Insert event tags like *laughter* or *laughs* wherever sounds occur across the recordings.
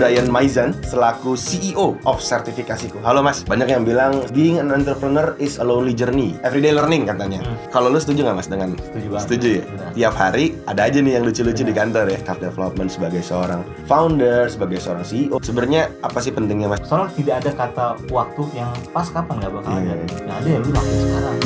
Brian Maizan selaku CEO of Sertifikasiku. Halo Mas, banyak yang bilang being an entrepreneur is a lonely journey, everyday learning katanya. Kalau lu setuju nggak Mas dengan Setuju banget. Setuju ya? Benar. Tiap hari ada aja nih yang lucu-lucu di kantor ya. Self development sebagai seorang founder, sebagai seorang CEO. Sebenarnya apa sih pentingnya Mas? Soalnya tidak ada kata waktu yang pas kapan nggak bakal Iya, ada. iya. Yang ada ya lu lakuin sekarang.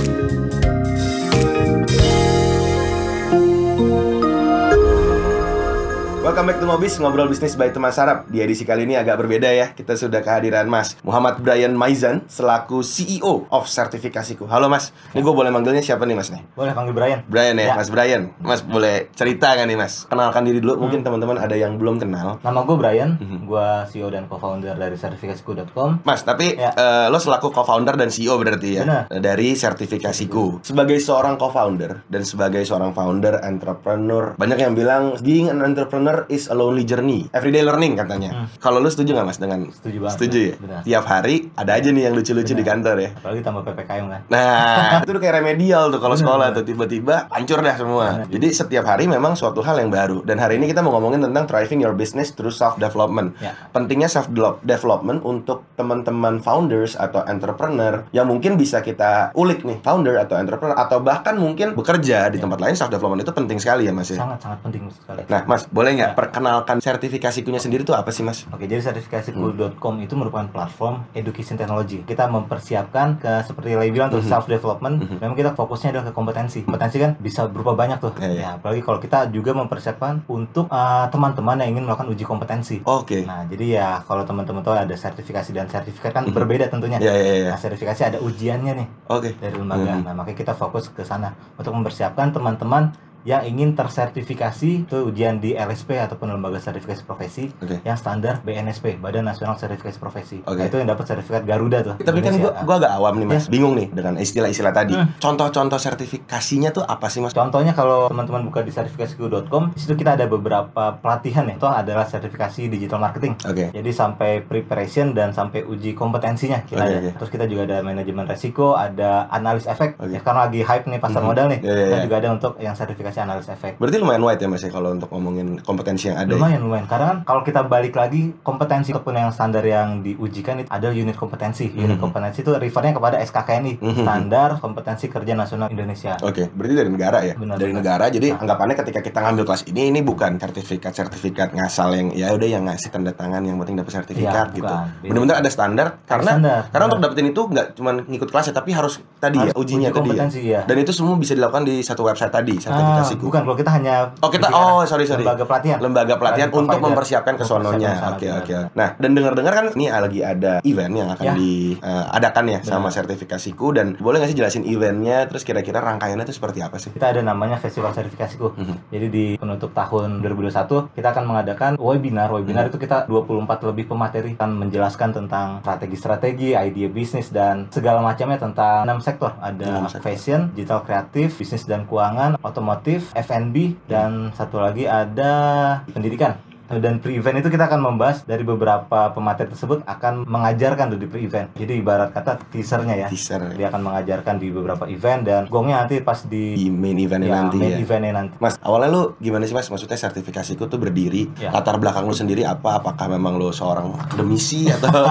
Welcome back to Mobis, ngobrol bisnis by teman sarap. Di edisi kali ini agak berbeda ya. Kita sudah kehadiran Mas Muhammad Brian Maizan selaku CEO of Sertifikasiku. Halo Mas, ini gue boleh manggilnya siapa nih Mas nih? Boleh panggil Brian. Brian ya, Ya. Mas Brian. Mas boleh cerita kan nih Mas? Kenalkan diri dulu, mungkin teman-teman ada yang belum kenal. Nama gue Brian, Mhm. gue CEO dan co-founder dari sertifikasiku.com. Mas, tapi Ya. eh, lo selaku co-founder dan CEO berarti ya Benar. dari sertifikasiku. Sebagai seorang co-founder dan sebagai seorang founder, entrepreneur, banyak yang bilang being an entrepreneur is a lonely journey, everyday learning katanya. Hmm. Kalau lo setuju nggak Mas dengan Setuju banget. Setuju ya? Benar. Tiap hari ada aja nih yang lucu-lucu di kantor ya. Apalagi tambah PPKM kan. Nah, *laughs* itu udah kayak remedial tuh kalau sekolah tuh tiba-tiba hancur dah semua. Benar. Jadi setiap hari memang suatu hal yang baru. Dan hari ini kita mau ngomongin tentang thriving your business through self development. Ya. Pentingnya self development untuk teman-teman founders atau entrepreneur yang mungkin bisa kita ulik nih, founder atau entrepreneur atau bahkan mungkin bekerja di Ya. tempat lain self development itu penting sekali ya Mas ya. Sangat sangat penting sekali. Nah, Mas, boleh nggak Ya. perkenalkan sertifikasinya sendiri itu apa sih, Mas? Oke, jadi sertifikasiku.com itu merupakan platform education technology. Kita mempersiapkan ke seperti yang bilang tuh Mhm. self development. Mhm. Memang kita fokusnya adalah ke kompetensi. Kompetensi kan bisa berupa banyak tuh. Ya, ya. Ya, apalagi kalau kita juga mempersiapkan untuk uh, teman-teman yang ingin melakukan uji kompetensi. Oke. Nah, jadi ya kalau teman-teman tahu ada sertifikasi dan sertifikat kan Mhm. berbeda tentunya. Ya, ya, ya. Nah, sertifikasi ada ujiannya nih Oke. dari lembaga. Mhm. Nah, makanya kita fokus ke sana untuk mempersiapkan teman-teman yang ingin tersertifikasi ke ujian di LSP ataupun lembaga sertifikasi profesi Oke. yang standar BNSP Badan Nasional Sertifikasi Profesi. Oke. Nah, itu yang dapat sertifikat Garuda tuh. Tapi kan gua, gua agak awam nih, Mas. Bingung nih dengan istilah-istilah tadi. Hmm. Contoh-contoh sertifikasinya tuh apa sih, Mas? Contohnya kalau teman-teman buka di sertifikasiku.com, situ kita ada beberapa pelatihan ya. Itu adalah sertifikasi digital marketing. Oke. Jadi sampai preparation dan sampai uji kompetensinya kita Oke, ada. oke. Terus kita juga ada manajemen resiko, ada analis efek. Oke. Ya, karena lagi hype nih pasar Mhm. modal nih. Iya, iya, kita iya. juga ada untuk yang sertifikasi analis efek. Berarti lumayan wide ya, Mas ya kalau untuk ngomongin kompetensi yang ada. ya? Lumayan lumayan. Karena kan kalau kita balik lagi kompetensi ataupun yang standar yang diujikan itu ada unit kompetensi. Unit Mhm. kompetensi itu refernya kepada SKKNI, Mhm. Standar Kompetensi Kerja Nasional Indonesia. Oke, berarti dari negara ya? Benar, dari benar. negara. Jadi Nah. anggapannya ketika kita ngambil kelas ini ini bukan sertifikat-sertifikat ngasal yang ya udah yang ngasih tanda tangan yang penting dapat sertifikat Iya, gitu. Benar-benar ada standar karena standar. karena untuk Benar. dapetin itu nggak cuma ngikut kelas ya, tapi harus tadi ya Harus ujinya uji tadi ya. kompetensi ya. Dan itu semua bisa dilakukan di satu website tadi, Ah, sertifikasiku. bukan kalau kita hanya Oh, kita- oh, sorry, sorry. lembaga pelatihan. lembaga pelatihan Dari untuk provider. mempersiapkan ke sononya. Mempersiapkan ke Oke oke. Nah, dan dengar-dengar kan ini lagi ada event yang akan Ya. diadakan ya sama Benar. sertifikasiku dan boleh nggak sih jelasin eventnya terus kira-kira rangkaiannya itu seperti apa sih? Kita ada namanya Festival Sertifikasiku. Mhm. Jadi di penutup tahun 2021 kita akan mengadakan webinar. Webinar Hmm. itu kita 24 lebih pemateri akan menjelaskan tentang strategi-strategi, ide bisnis dan segala macamnya tentang enam sektor. Ada Enam sektor. fashion, digital kreatif, bisnis dan keuangan, otomotif, F&B dan satu lagi ada pendidikan. Dan pre-event itu kita akan membahas dari beberapa pemateri tersebut akan mengajarkan tuh di pre-event. Jadi ibarat kata teasernya ya. Teaser Dia akan mengajarkan di beberapa event dan gongnya nanti pas di di main eventnya ya, nanti main ya. eventnya nanti. Mas, awalnya lu gimana sih mas? Maksudnya sertifikasiku tuh berdiri, Ya. latar belakang lu sendiri apa? Apakah memang lu seorang akademisi atau *laughs*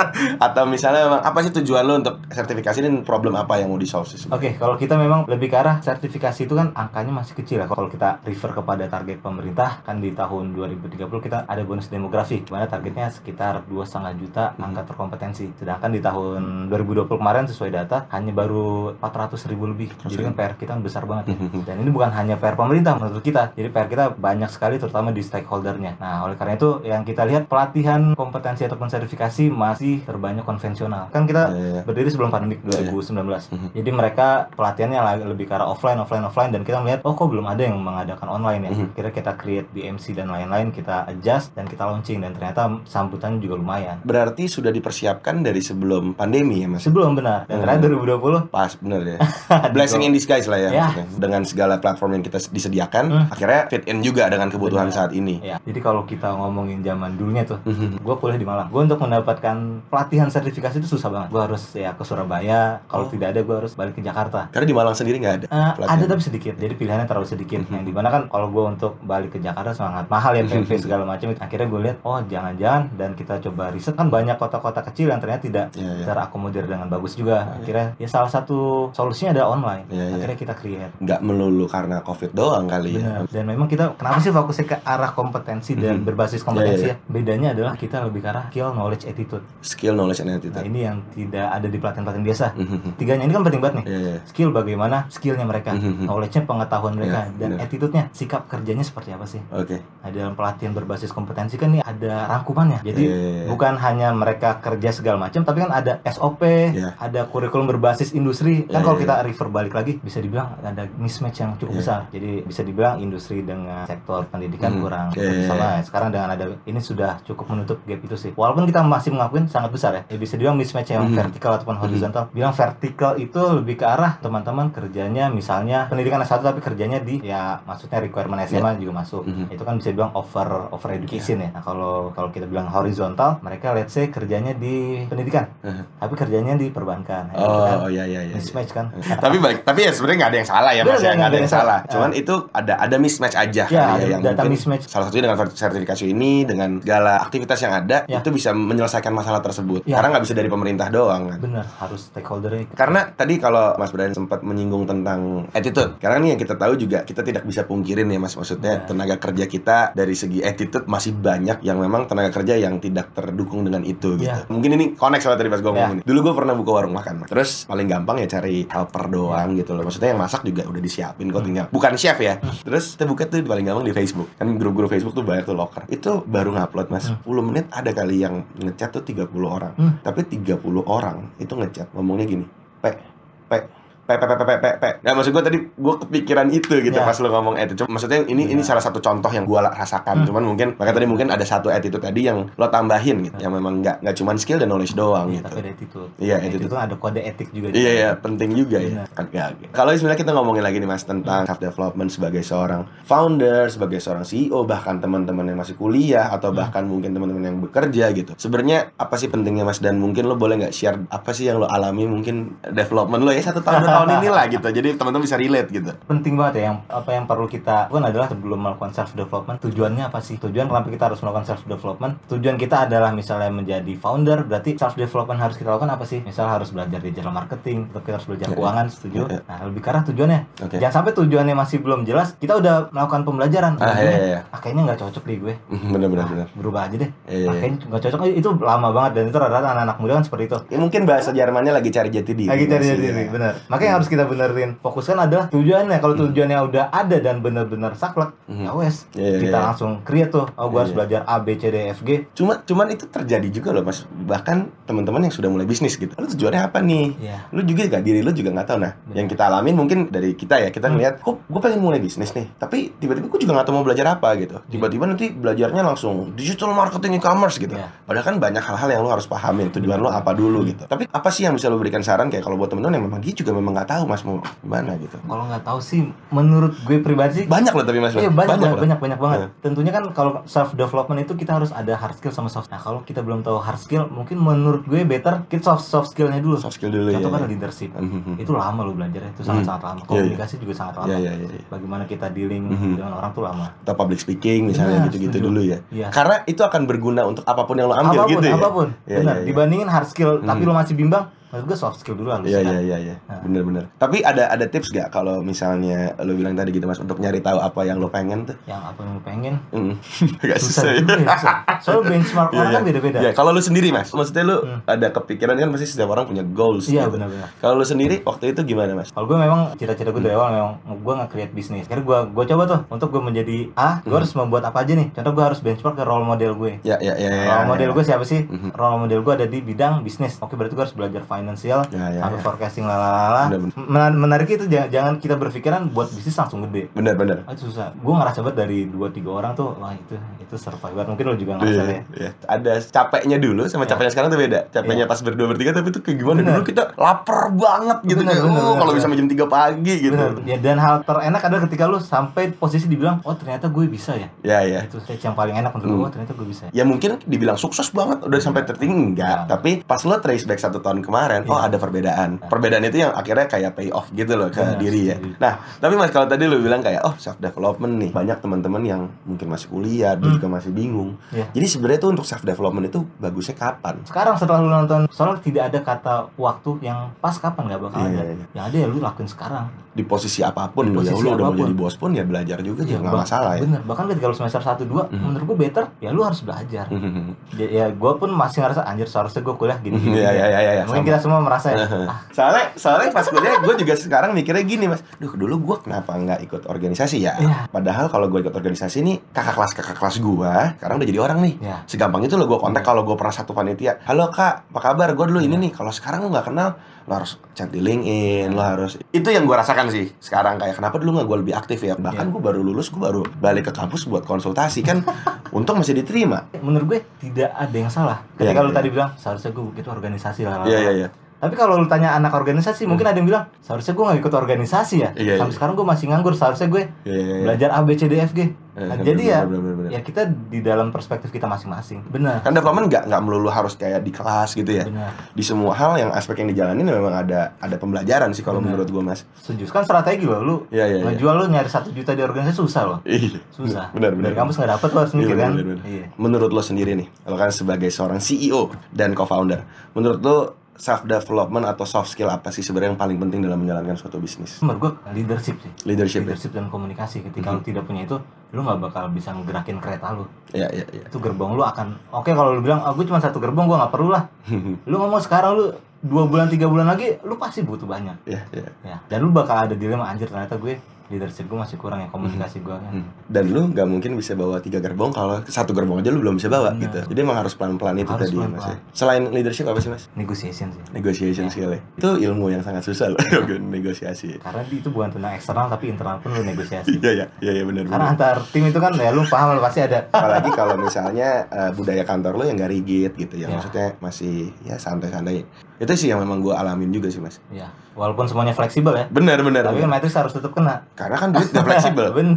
*laughs* atau misalnya memang apa sih tujuan lu untuk sertifikasi dan problem apa yang mau di solve sih? Oke, kalau kita memang lebih ke arah sertifikasi itu kan angkanya masih kecil ya. Kalau kita refer kepada target pemerintah kan di tahun 2030 kita ada bonus demografi, mana targetnya sekitar dua setengah juta Hmm. angka terkompetensi. Sedangkan di tahun 2020 kemarin sesuai data hanya baru 400 ribu lebih. Jadi kan PR kita besar banget ya. *laughs* Dan ini bukan hanya PR pemerintah menurut kita. Jadi PR kita banyak sekali terutama di stakeholdernya. Nah, oleh karena itu yang kita lihat pelatihan kompetensi ataupun sertifikasi masih terbanyak konvensional. Kan kita Iya, iya. berdiri sebelum pandemi 2019. Jadi mereka pelatihannya lebih ke arah offline, offline, offline dan kita melihat oh kok belum ada yang mengadakan online ya. Mhm. Kira kita create BMC dan lain-lain, kita adjust dan kita launching dan ternyata sambutannya juga lumayan. Berarti sudah dipersiapkan dari sebelum pandemi ya mas? Sebelum benar. Dan Hmm. terakhir 2020 Pas bener ya. *laughs* Blessing in disguise lah ya. Ya. maksudnya. Dengan segala platform yang kita disediakan, Hmm. akhirnya fit in juga dengan kebutuhan Benar. saat ini. Ya, jadi kalau kita ngomongin zaman dulunya tuh, Mhm. gue kuliah di Malang. Gue untuk mendapatkan pelatihan sertifikasi itu susah banget. Gue harus ya ke Surabaya. Kalau Oh. tidak ada, gue harus balik ke Jakarta. Karena di Malang sendiri nggak ada. Pelatihan. ada tapi sedikit, jadi pilihannya terlalu sedikit. Mhm. Yang di mana kan kalau gue untuk balik ke Jakarta sangat mahal ya, CV segala macam itu akhirnya gue lihat oh jangan-jangan dan kita coba riset kan banyak kota-kota kecil yang ternyata tidak Iya, iya. terakomodir dengan bagus juga akhirnya ya salah satu solusinya ada online Iya, iya. akhirnya kita create nggak melulu karena covid doang kali ya Benar. Dan memang kita kenapa sih fokusnya ke arah kompetensi dan Mhm. berbasis kompetensi Iya, ya? Bedanya adalah kita lebih ke arah skill, knowledge, attitude. skill knowledge and Nah, attitude ini yang tidak ada di pelatihan-pelatihan biasa. Mhm. Tiganya ini kan penting banget nih. Iya, iya. Skill bagaimana skillnya mereka, Mhm. knowledge-nya pengetahuan mereka, Iya, dan benar. attitude-nya sikap kerjanya seperti apa sih? oke Nah, dalam pelatihan berbasis kompetensi kan nih ada rangkumannya. Jadi Iya, iya, iya. bukan hanya mereka kerja segala macam, tapi kan ada SOP, Iya. ada kurikulum berbasis industri. Kan Iya, kalau iya. kita refer balik lagi, bisa dibilang ada mismatch yang cukup besar. Jadi bisa dibilang industri dengan sektor pendidikan Hmm, kurang sama. Sekarang dengan ada ini sudah cukup menutup gap itu sih. Walaupun kita masih mengakuin sangat besar ya. ya bisa dibilang mismatch yang Hmm. vertikal ataupun horizontal. Bilang vertikal itu lebih ke arah teman-teman kerjanya misalnya pendidikan S1 tapi kerjanya di ya maksudnya requirement SMA juga masuk. Mhm. Itu kan bisa dibilang over over education ya. Nah, kalau kalau kita bilang horizontal, mereka let's say kerjanya di pendidikan, Mhm. tapi kerjanya di perbankan. Nah, itu kan oh iya iya iya mismatch kan. tapi balik tapi ya sebenarnya nggak ada yang salah ya mas ya nggak ada yang salah salah. cuman itu ada ada mismatch aja Ya, kali ya yang data mungkin mismatch. salah satunya dengan sertifikasi ini dengan segala aktivitas yang ada Ya. itu bisa menyelesaikan masalah tersebut Ya. karena nggak bisa dari pemerintah doang kan Bener, harus stakeholdernya karena tadi kalau Mas Brian sempat menyinggung tentang attitude karena nih yang kita tahu juga kita tidak bisa pungkirin ya Mas maksudnya Ya. tenaga kerja kita dari segi attitude masih banyak yang memang tenaga kerja yang tidak terdukung dengan itu gitu. Ya. mungkin ini connect sama tadi pas gue Ya. ngomong ini dulu gue pernah buka warung makan Mas. terus? Paling gampang ya cari helper doang gitu loh. Maksudnya yang masak juga udah disiapin kok Hmm. tinggal. Bukan chef ya. Terus kita buka tuh paling gampang di Facebook. Kan grup-grup Facebook tuh banyak tuh locker. Itu baru ngupload Mas. Hmm. 10 menit ada kali yang ngechat tuh 30 orang. Hmm. tapi 30 orang itu ngechat. Ngomongnya gini pe pe pe pe pe pe pe pe pe nah maksud gue tadi gue kepikiran itu gitu Ya. pas lo ngomong attitude Cuma maksudnya ini ini Ya. salah satu contoh yang gue rasakan Hmm. cuman mungkin makanya tadi mungkin ada satu attitude tadi yang lo tambahin gitu yang memang nggak nggak cuman skill dan knowledge doang Iya, gitu tapi ada attitude. Iya, Attitude attitude. itu ada kode etik juga. Iya iya penting juga ya. Benar. Kan ya, oke. Kalau sebenarnya kita ngomongin lagi nih Mas tentang self development sebagai seorang founder, sebagai seorang CEO, bahkan teman-teman yang masih kuliah atau Hmm. bahkan mungkin teman-teman yang bekerja gitu. Sebenarnya apa sih pentingnya Mas dan mungkin lo boleh nggak share apa sih yang lo alami mungkin development lo ya satu tahun *laughs* tahun inilah gitu. *laughs* Jadi teman-teman bisa relate gitu. penting banget ya yang apa yang perlu kita lakukan adalah sebelum melakukan self development tujuannya apa sih tujuan kenapa kita harus melakukan self development tujuan kita adalah misalnya menjadi founder berarti self development harus kita lakukan apa sih misal harus belajar digital marketing atau kita harus belajar Ya, keuangan setuju ya. nah lebih karena tujuannya Oke. jangan sampai tujuannya masih belum jelas kita udah melakukan pembelajaran Ah iya iya. iya. ah kayaknya nggak cocok di gue *laughs* Bener bener bener. berubah aja deh Iya, ah, iya. kayaknya nggak cocok itu lama banget dan itu rata-rata anak-anak muda kan seperti itu Ya, mungkin bahasa Jermannya lagi cari jati diri. lagi cari Mas, diri iya. benar makanya harus kita benerin fokuskan adalah tujuannya kalau tujuannya udah ada dan benar-benar saklek Mhm. ya wes Iya, iya, kita iya. langsung create tuh oh gue Iya, harus iya. belajar A B C D F G Cuma cuman itu terjadi juga loh Mas. Bahkan teman-teman yang sudah mulai bisnis gitu. Lu tujuannya apa nih? ya lu juga gak diri lu juga nggak tahu nah Benar. yang kita alamin mungkin dari kita ya kita Hmm. ngeliat kok gue pengen mulai bisnis nih tapi tiba-tiba gue juga nggak tahu mau belajar apa gitu tiba-tiba nanti belajarnya langsung digital marketing e-commerce gitu Iya. padahal kan banyak hal-hal yang lu harus pahamin tujuan lu apa dulu gitu tapi apa sih yang bisa lu berikan saran kayak kalau buat temen-temen yang memang dia juga memang nggak tahu mas mau gimana gitu kalau nggak tahu sih menurut gue pribadi sih banyak loh tapi mas Iya banyak banyak banyak, banyak banget. Iya. Tentunya kan kalau self development itu kita harus ada hard skill sama soft. Nah kalau kita belum tahu hard skill, mungkin menurut gue better kita soft soft skillnya dulu. soft skill dulu ya Contoh kan ya. leadership. Mhm. Itu lama lo belajarnya, itu sangat sangat lama. Iya, iya. Komunikasi juga sangat lama. Iya, iya, iya, iya. Bagaimana kita dealing Mhm. dengan orang tuh lama. atau public speaking misalnya gitu-gitu dulu ya Iya. karena itu akan berguna untuk apa pun yang lo ambil apa pun, gitu ya apa pun. Iya, Benar. iya, iya. Dibandingin hard skill, tapi Mhm. lo masih bimbang, menurut gue soft skill dulu harus. Iya kan? iya iya iya. Nah. Bener-bener. Tapi ada ada tips gak kalau misalnya lo bilang tadi gitu mas untuk nyari tahu apa yang lo pengen tuh? Yang apa yang lo pengen, Hmm. *laughs* Agak susah, ya. juga ya, susah. Soalnya benchmark *laughs* Iya, orang iya. kan beda-beda. Ya, kalau lo sendiri mas, maksudnya lo Hmm. ada kepikiran kan pasti setiap orang punya goals. Iya gitu. benar-benar. Kalau lo sendiri waktu itu gimana mas? Kalau gue memang cita-cita gue dari awal memang gue nge-create bisnis. Akhirnya gue gue coba tuh untuk gue menjadi A, gue Hmm. harus membuat apa aja nih. Contoh gue harus benchmark ke role model gue. Ya ya ya. ya, role model ya. gue siapa sih? Mhm. Role model gue ada di bidang bisnis. Oke berarti gue harus belajar financial, Ya ya. sampai ya. forecasting lalala. Bener, Men- Menariknya itu jangan, jangan kita berpikiran buat bisnis langsung gede. Bener bener. Ah, itu susah. Gue ngerasa banget dari 2-3 orang tuh, wah itu itu survivor. Mungkin lo juga ngerasa Iya, ya. iya. Ada capeknya dulu sama Iya. capeknya sekarang tuh beda. Capeknya pas berdua bertiga tapi tuh kayak gimana Bener. dulu kita lapar banget gitu Bener, kayak bener, oh kalau bisa jam 3 pagi gitu. Bener. Ya, dan hal terenak adalah ketika lu sampai posisi dibilang, oh ternyata gue bisa ya. Ya ya. Itu stage yang paling enak menurut Hmm. gue, oh ternyata gue bisa. ya mungkin dibilang sukses banget udah sampai tertinggi enggak Ya. tapi pas lo trace back satu tahun kemarin kemarin, oh Iya. ada perbedaan. Perbedaan itu yang akhirnya kayak pay off gitu loh ke Benar, diri ya. setuju. Nah, tapi Mas kalau tadi lu bilang kayak oh self development nih, banyak teman-teman yang mungkin masih kuliah dan Hmm. juga masih bingung. Iya. Jadi sebenarnya tuh untuk self development itu bagusnya kapan? Sekarang setelah lu nonton, soalnya tidak ada kata waktu yang pas kapan nggak bakal Iya, ada. iya, iya. Yang ada ya lu lakuin sekarang. Di posisi apa pun, Di lu ya posisi lu udah mau jadi bos pun ya belajar juga Iya, ya nggak masalah ya. Bener. Bahkan ketika lu semester 1 2, Mhm. menurut gue better ya lu harus belajar. *laughs* Ya, ya gue pun masih ngerasa anjir seharusnya gue kuliah gini. gini, *laughs* Iya gini." iya iya iya. Mungkin sama. kita semua merasa ya. *laughs* ah, Soalnya soalnya pas kuliah gue juga sekarang mikirnya gini mas, duh dulu gue kenapa nggak ikut organisasi ya? Iya. Padahal kalau gue ikut organisasi nih kakak kelas kakak kelas gue sekarang udah jadi orang nih. ya. Segampang itu lo gue kontak kalau gue pernah satu panitia. Halo kak, apa kabar? Gue dulu ini nih. Kalau sekarang lo nggak kenal, lo harus chat di LinkedIn, lo harus. Itu yang gue rasakan sih sekarang kayak kenapa dulu nggak gue lebih aktif ya? Bahkan Iya. gue baru lulus, gue baru balik ke kampus buat konsultasi kan. *laughs* Untung masih diterima. Menurut gue tidak ada yang salah. Ketika Iya, lu iya. tadi bilang seharusnya gue ikut organisasi lah. Iya iya iya. Tapi kalau lu tanya anak organisasi, mungkin ada yang bilang seharusnya gue nggak ikut organisasi ya. Iya, iya. Sampai sekarang gue masih nganggur. Seharusnya gue Iya iya. iya. belajar A B C D F G. Eh, Nah, bener, jadi ya, bener, bener, bener. ya kita di dalam perspektif kita masing-masing. Benar. Kan development nggak nggak melulu harus kayak di kelas gitu ya. Benar. Di semua hal yang aspek yang dijalanin memang ada ada pembelajaran sih kalau menurut gue mas. Setuju. Kan strategi loh lu. Iya iya. iya. Lu nyari satu juta di organisasi susah loh. Iya. Susah. Benar benar. Kampus nggak dapet lo harus mikir Iya, kan. benar, benar. Iya. Menurut lo sendiri nih, lo kan sebagai seorang CEO dan co-founder, menurut lo self development atau soft skill apa sih sebenarnya yang paling penting dalam menjalankan suatu bisnis? Menurut gue leadership sih. Leadership. ya? Leadership dan komunikasi. Ketika Mhm. lu tidak punya itu, lu nggak bakal bisa ngegerakin kereta lu. Iya iya iya. Itu gerbong lu akan oke kalau lu bilang, "Ah, gue cuma satu gerbong, gue nggak perlu lah." *laughs* Lu ngomong sekarang lu dua bulan tiga bulan lagi, lu pasti butuh banyak. Iya iya. Ya. Dan lu bakal ada dilema anjir ternyata gue leadership gue masih kurang ya komunikasi gue. Hmm. Dan lu nggak mungkin bisa bawa tiga gerbong kalau satu gerbong aja lu belum bisa bawa gitu. Jadi emang harus pelan-pelan itu Harus tadi pelan-pelan. mas. ya. Selain leadership apa sih mas? Negotiation sih. Negotiation Iya. ya. Itu ilmu yang sangat susah loh *laughs* negosiasi. Karena itu bukan tentang eksternal tapi internal pun lu negosiasi. Iya iya iya iya benar Karena antar tim itu kan ya lu paham lu pasti ada. Apalagi kalau misalnya eh, budaya kantor lo yang gak rigid gitu ya, Ya. maksudnya masih ya santai-santai. Itu sih yang memang gue alamin juga sih mas. Ya, walaupun semuanya fleksibel ya. Benar benar. Tapi kan matrix harus tetap kena. Karena kan duit gak fleksibel. *laughs* Bener.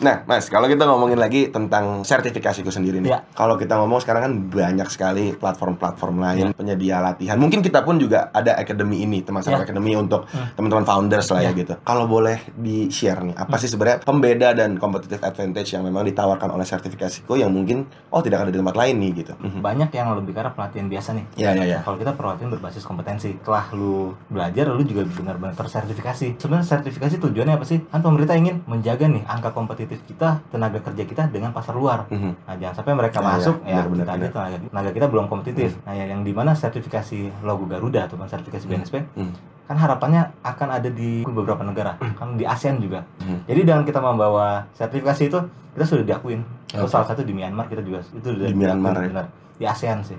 Nah, Mas, kalau kita ngomongin lagi tentang sertifikasiku sendiri nih. Ya. Kalau kita ngomong sekarang kan banyak sekali platform-platform lain penyedia latihan. Mungkin kita pun juga ada academy ini, teman Ya. academy untuk Hmm. teman-teman founders lah ya Ya. gitu. Kalau boleh di-share nih, apa sih sebenarnya pembeda dan competitive advantage yang memang ditawarkan oleh sertifikasiku yang mungkin oh tidak ada di tempat lain nih gitu. Mhm. Banyak yang lebih karena pelatihan biasa nih. Ya ya ya. Kalau kita pelatihan berbasis kompetensi, setelah lu belajar, lu juga benar-benar tersertifikasi. Sebenarnya sertifikasi tujuannya apa sih? Kan pemerintah ingin menjaga nih angka kompetitif kita, tenaga kerja kita dengan pasar luar. Mhm. Nah, jangan sampai mereka Ya, ya, masuk ya, benar, benar, kita benar. tenaga, tenaga kita belum kompetitif. Nah, yang, yang di mana sertifikasi logo Garuda ataupun sertifikasi Hmm. BNSP Hmm. kan harapannya akan ada di beberapa negara, kan di ASEAN juga. Hmm. Jadi dengan kita membawa sertifikasi itu, kita sudah diakuin. Oke. salah satu di Myanmar kita juga itu sudah Di Myanmar, ya? benar. Di ASEAN sih.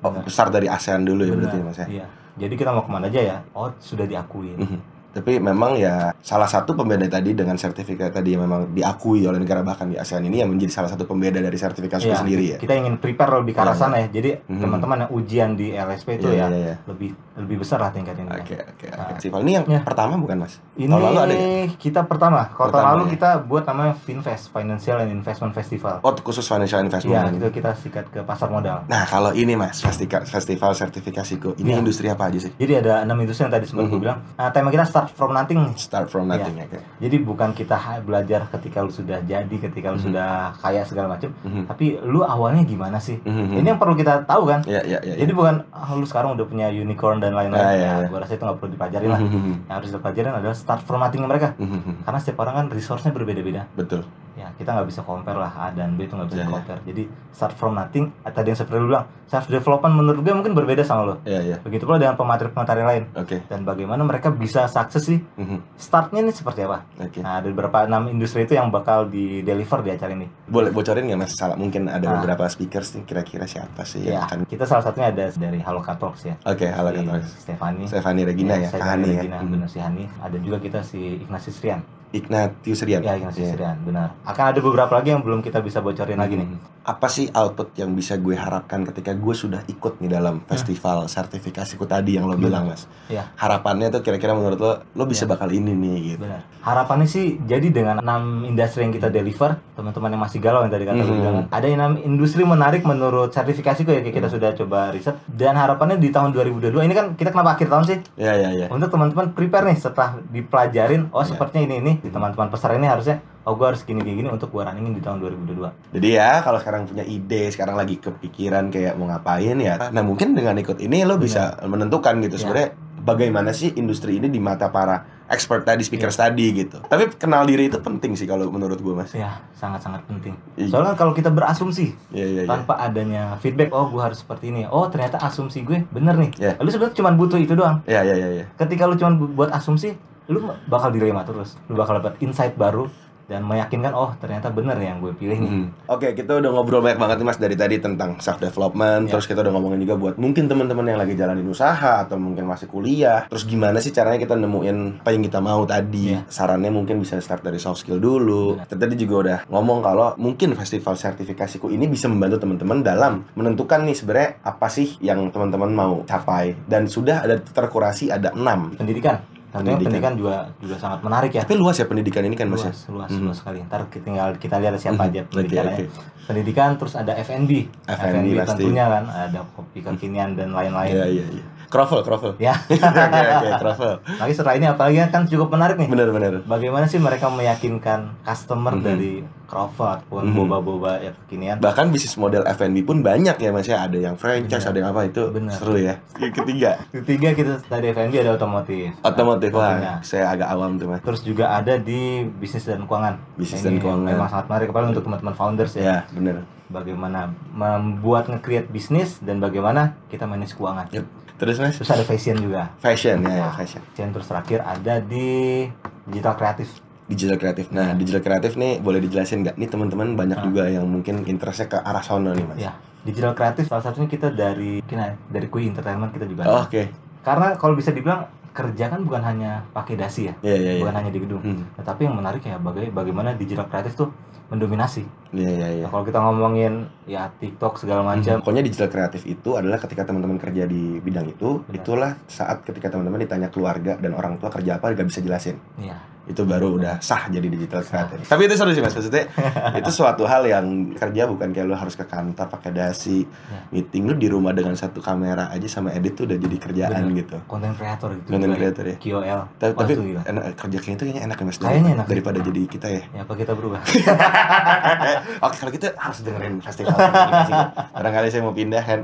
Oh, besar dari ASEAN dulu ya Benar, berarti Mas ya. Iya. Jadi kita mau ke mana aja ya? Oh sudah diakui. Mhm. Tapi memang ya salah satu pembeda tadi dengan sertifikat tadi yang memang diakui oleh negara bahkan di ASEAN ini yang menjadi salah satu pembeda dari sertifikasi itu Iya, sendiri ya. Kita ingin prepare lebih ke Iya, arah sana ya. Jadi Mhm. teman-teman yang ujian di LSP itu Iya, ya iya, iya. lebih lebih besar lah tingkatnya. Oke oke oke. Nah. Festival ini yang Ya. pertama bukan mas? Ini Tahun lalu ada ya? kita pertama. Kalau tahun lalu ya? kita buat namanya Finfest Financial and Investment Festival. Oh khusus financial Iya, investment. itu kita sikat ke pasar modal. Nah kalau ini mas festival festival sertifikasiku ini Iya. industri apa aja sih? Jadi ada enam industri yang tadi sempat gue Mhm. bilang. Nah, tema kita start from nothing nih. Start from nothing ya. oke. Jadi bukan kita belajar ketika lu sudah jadi, ketika lu Mhm. sudah kaya segala macam, Mhm. tapi lu awalnya gimana sih? Mhm. Ini yang perlu kita tahu kan. Ya ya ya. Jadi bukan ah, lu sekarang udah punya unicorn dan lain-lain. Ah, iya, ya, iya. gua rasa itu nggak perlu dipelajari lah. Mhm. Yang harus dipelajarin adalah start from nothing mereka. Mhm. Karena setiap orang kan resource-nya berbeda-beda. Betul. Ya, kita nggak bisa compare lah A dan B itu nggak bisa Iya, iya. compare. Jadi start from nothing. ah, Tadi yang seperti lu bilang, self development menurut gue mungkin berbeda sama lo. Ya ya. Begitu pula dengan pemateri-pemateri lain. Oke. Dan bagaimana mereka bisa sukses sih? Mhm. Startnya ini seperti apa? Oke. Nah, ada beberapa enam industri itu yang bakal di deliver di acara ini. Boleh bocorin nggak mas? Salah mungkin ada Ah. beberapa speakers nih kira-kira siapa sih yang Ya, akan? kita salah satunya ada dari Halo Talks ya. Oke halo Si kan Stefani. Stefani Regina ya, Kak Hani ya. Regina, Mhm. bener si Hani. Ada juga kita si Ignatius Rian. Ignatius Rian. Ya, Ignatius Iya. Rian, benar. Akan ada beberapa lagi yang belum kita bisa bocorin lagi nih. Hmm. Apa sih output yang bisa gue harapkan ketika gue sudah ikut nih dalam festival sertifikasiku tadi yang lo bilang mas? Iya. Harapannya tuh kira-kira menurut lo, lo bisa bakal ini nih gitu. Benar. Harapannya sih jadi dengan enam industri yang kita deliver, teman-teman yang masih galau yang tadi kata gue Mhm. bilang, ada enam industri menarik menurut sertifikasiku ya kita sudah coba riset dan harapannya di tahun 2022 ini kan kita kenapa akhir tahun sih? Ya ya ya. Untuk teman-teman prepare nih setelah dipelajarin, oh Iya. sepertinya ini ini di teman-teman peserta ini harusnya oh gue harus gini gini gini untuk gue runningin di tahun 2022. Jadi ya kalau sekarang punya ide, sekarang lagi kepikiran kayak mau ngapain ya. Nah mungkin dengan ikut ini lo bisa menentukan gitu Ya. sebenarnya bagaimana sih industri ini di mata para expert tadi, speaker Iya. tadi gitu. Tapi kenal diri itu penting sih kalau menurut gue mas. Ya, sangat-sangat penting. Iya. Soalnya kalau kita berasumsi Iya iya iya. tanpa adanya feedback, oh gue harus seperti ini. Oh ternyata asumsi gue bener nih. Iya. Lu sebenarnya cuma butuh itu doang. Iya iya iya. iya. Ketika lu cuma bu- buat asumsi, lu bakal dilema terus. Lu bakal dapat insight baru dan meyakinkan oh ternyata bener yang gue pilih nih. Mhm. Oke, kita udah ngobrol banyak banget nih Mas dari tadi tentang self development, Ya. terus kita udah ngomongin juga buat mungkin teman-teman yang lagi jalanin usaha atau mungkin masih kuliah. Terus gimana sih caranya kita nemuin apa yang kita mau tadi? Ya. Sarannya mungkin bisa start dari soft skill dulu. Kita Tadi juga udah ngomong kalau mungkin festival sertifikasiku ini bisa membantu teman-teman dalam menentukan nih sebenarnya apa sih yang teman-teman mau capai dan sudah ada terkurasi ada enam. Pendidikan. Tentunya Pendidikan. pendidikan juga juga sangat menarik ya. Tapi luas ya pendidikan ini kan Mas ya? luas, luas, Mhm. luas sekali. Ntar kita tinggal kita lihat siapa Mhm. aja pendidikannya. oke. Pendidikan terus ada F&B. F&B pasti. tentunya kan ada kopi kekinian dan lain-lain. Iya iya iya. Krovel, krovel. Ya. *laughs* Oke oke, krovel. Lagi setelah ini apalagi kan cukup menarik nih. Bener-bener. Bagaimana sih mereka meyakinkan customer Mhm. dari Crover ataupun Mhm. boba-boba ya kekinian? bahkan bisnis model F&B pun banyak ya mas ya ada yang franchise Bener. ada yang apa itu Bener. seru ya yang ketiga Ketiga kita tadi F&B ada otomotif. otomotif wah saya agak awam tuh mas Terus juga ada di bisnis dan keuangan. Bisnis dan keuangan. Memang sangat menarik apalagi untuk teman-teman founders ya. ya bener Bagaimana membuat nge-create bisnis dan bagaimana kita manage keuangan. Yep. Terus mas Terus ada fashion juga. fashion ya, ya Nah, fashion Fashion terus terakhir ada di digital kreatif. digital kreatif nah digital kreatif nih boleh dijelasin nggak nih teman-teman banyak Ah. juga yang mungkin interestnya ke arah sono nih mas Ya, digital kreatif salah satunya kita dari ya, dari Kui Entertainment kita juga. Oh, oke Karena kalau bisa dibilang kerja kan bukan hanya pakai dasi ya, iya iya iya bukan hanya di gedung. Hmm. Tetapi yang menarik ya baga- bagaimana digital kreatif tuh mendominasi. iya iya iya Nah, kalau kita ngomongin ya TikTok segala macam, Pokoknya digital kreatif itu adalah ketika teman-teman kerja di bidang itu, Benar. itulah saat ketika teman-teman ditanya keluarga dan orang tua kerja apa nggak bisa jelasin. ya itu baru udah sah jadi digital kreatif. Tapi itu seru sih mas, maksudnya *laughs* itu suatu hal yang kerja bukan kayak lu harus ke kantor pakai dasi, Ya. meeting lu di rumah dengan satu kamera aja sama edit tuh udah jadi kerjaan Bener. gitu. konten kreator gitu. Content juga ya. creator ya. KOL. Tapi, Wah, tapi itu gila. enak, kerja kayak itu kayaknya enak ya mas Kayaknya daripada- enak daripada jadi kita ya. Ya apa kita berubah? *laughs* Oke kalau gitu harus dengerin festival ini sih. Barangkali saya mau pindah kan.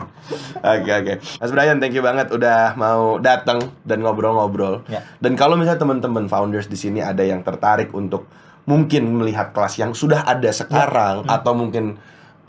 Oke oke. Mas Brian thank you banget udah mau datang dan ngobrol-ngobrol. Ya. Dan kalau misalnya teman-teman founders di sini ada yang tertarik untuk mungkin melihat kelas yang sudah ada sekarang Hmm. atau mungkin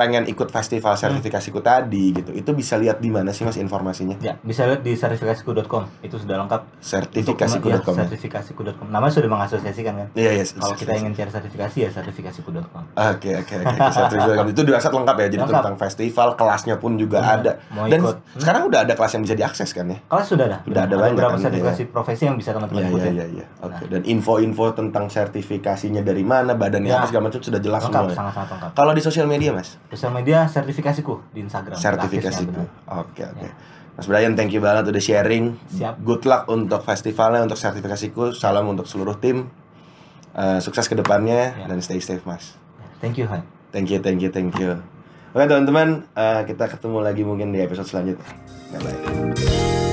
pengen ikut festival sertifikasiku tadi gitu. Itu bisa lihat di mana sih Mas informasinya? ya, bisa lihat di sertifikasiku.com. Itu sudah lengkap. Sertifikasiku.com. Ya, ya? sertifikasiku.com. Namanya sudah mengasosiasikan kan. Iya, iya. Kalau kita ingin cari sertifikasi ya sertifikasiku.com. Oke oke oke *laughs* itu dirasa lengkap ya jadi Lengkap. tentang festival kelasnya pun juga Benar. ada Mau dan ikut. Hmm? sekarang udah ada kelas yang bisa diakses kan ya Kalau sudah ada, Udah ada banyak beberapa kan, sertifikasi profesi yang bisa teman-teman Iya ikutin. iya iya iya. Oke. Nah. Dan info-info tentang sertifikasinya dari mana, badannya Ya. apa segala macam sudah jelas Lengkap, semua. ya? lengkap. Kalau di sosial media, Mas? Sosial media sertifikasiku di Instagram. Sertifikasiku. Oke, oke. Ya. Mas Brian, thank you banget udah sharing. Siap. Good luck untuk festivalnya, untuk sertifikasiku. Salam untuk seluruh tim. Eh, sukses ke depannya Ya. dan stay safe, Mas. Thank you, Han. Thank you, thank you, thank you. Oke, teman-teman, eh, kita ketemu lagi mungkin di episode selanjutnya. Bye bye.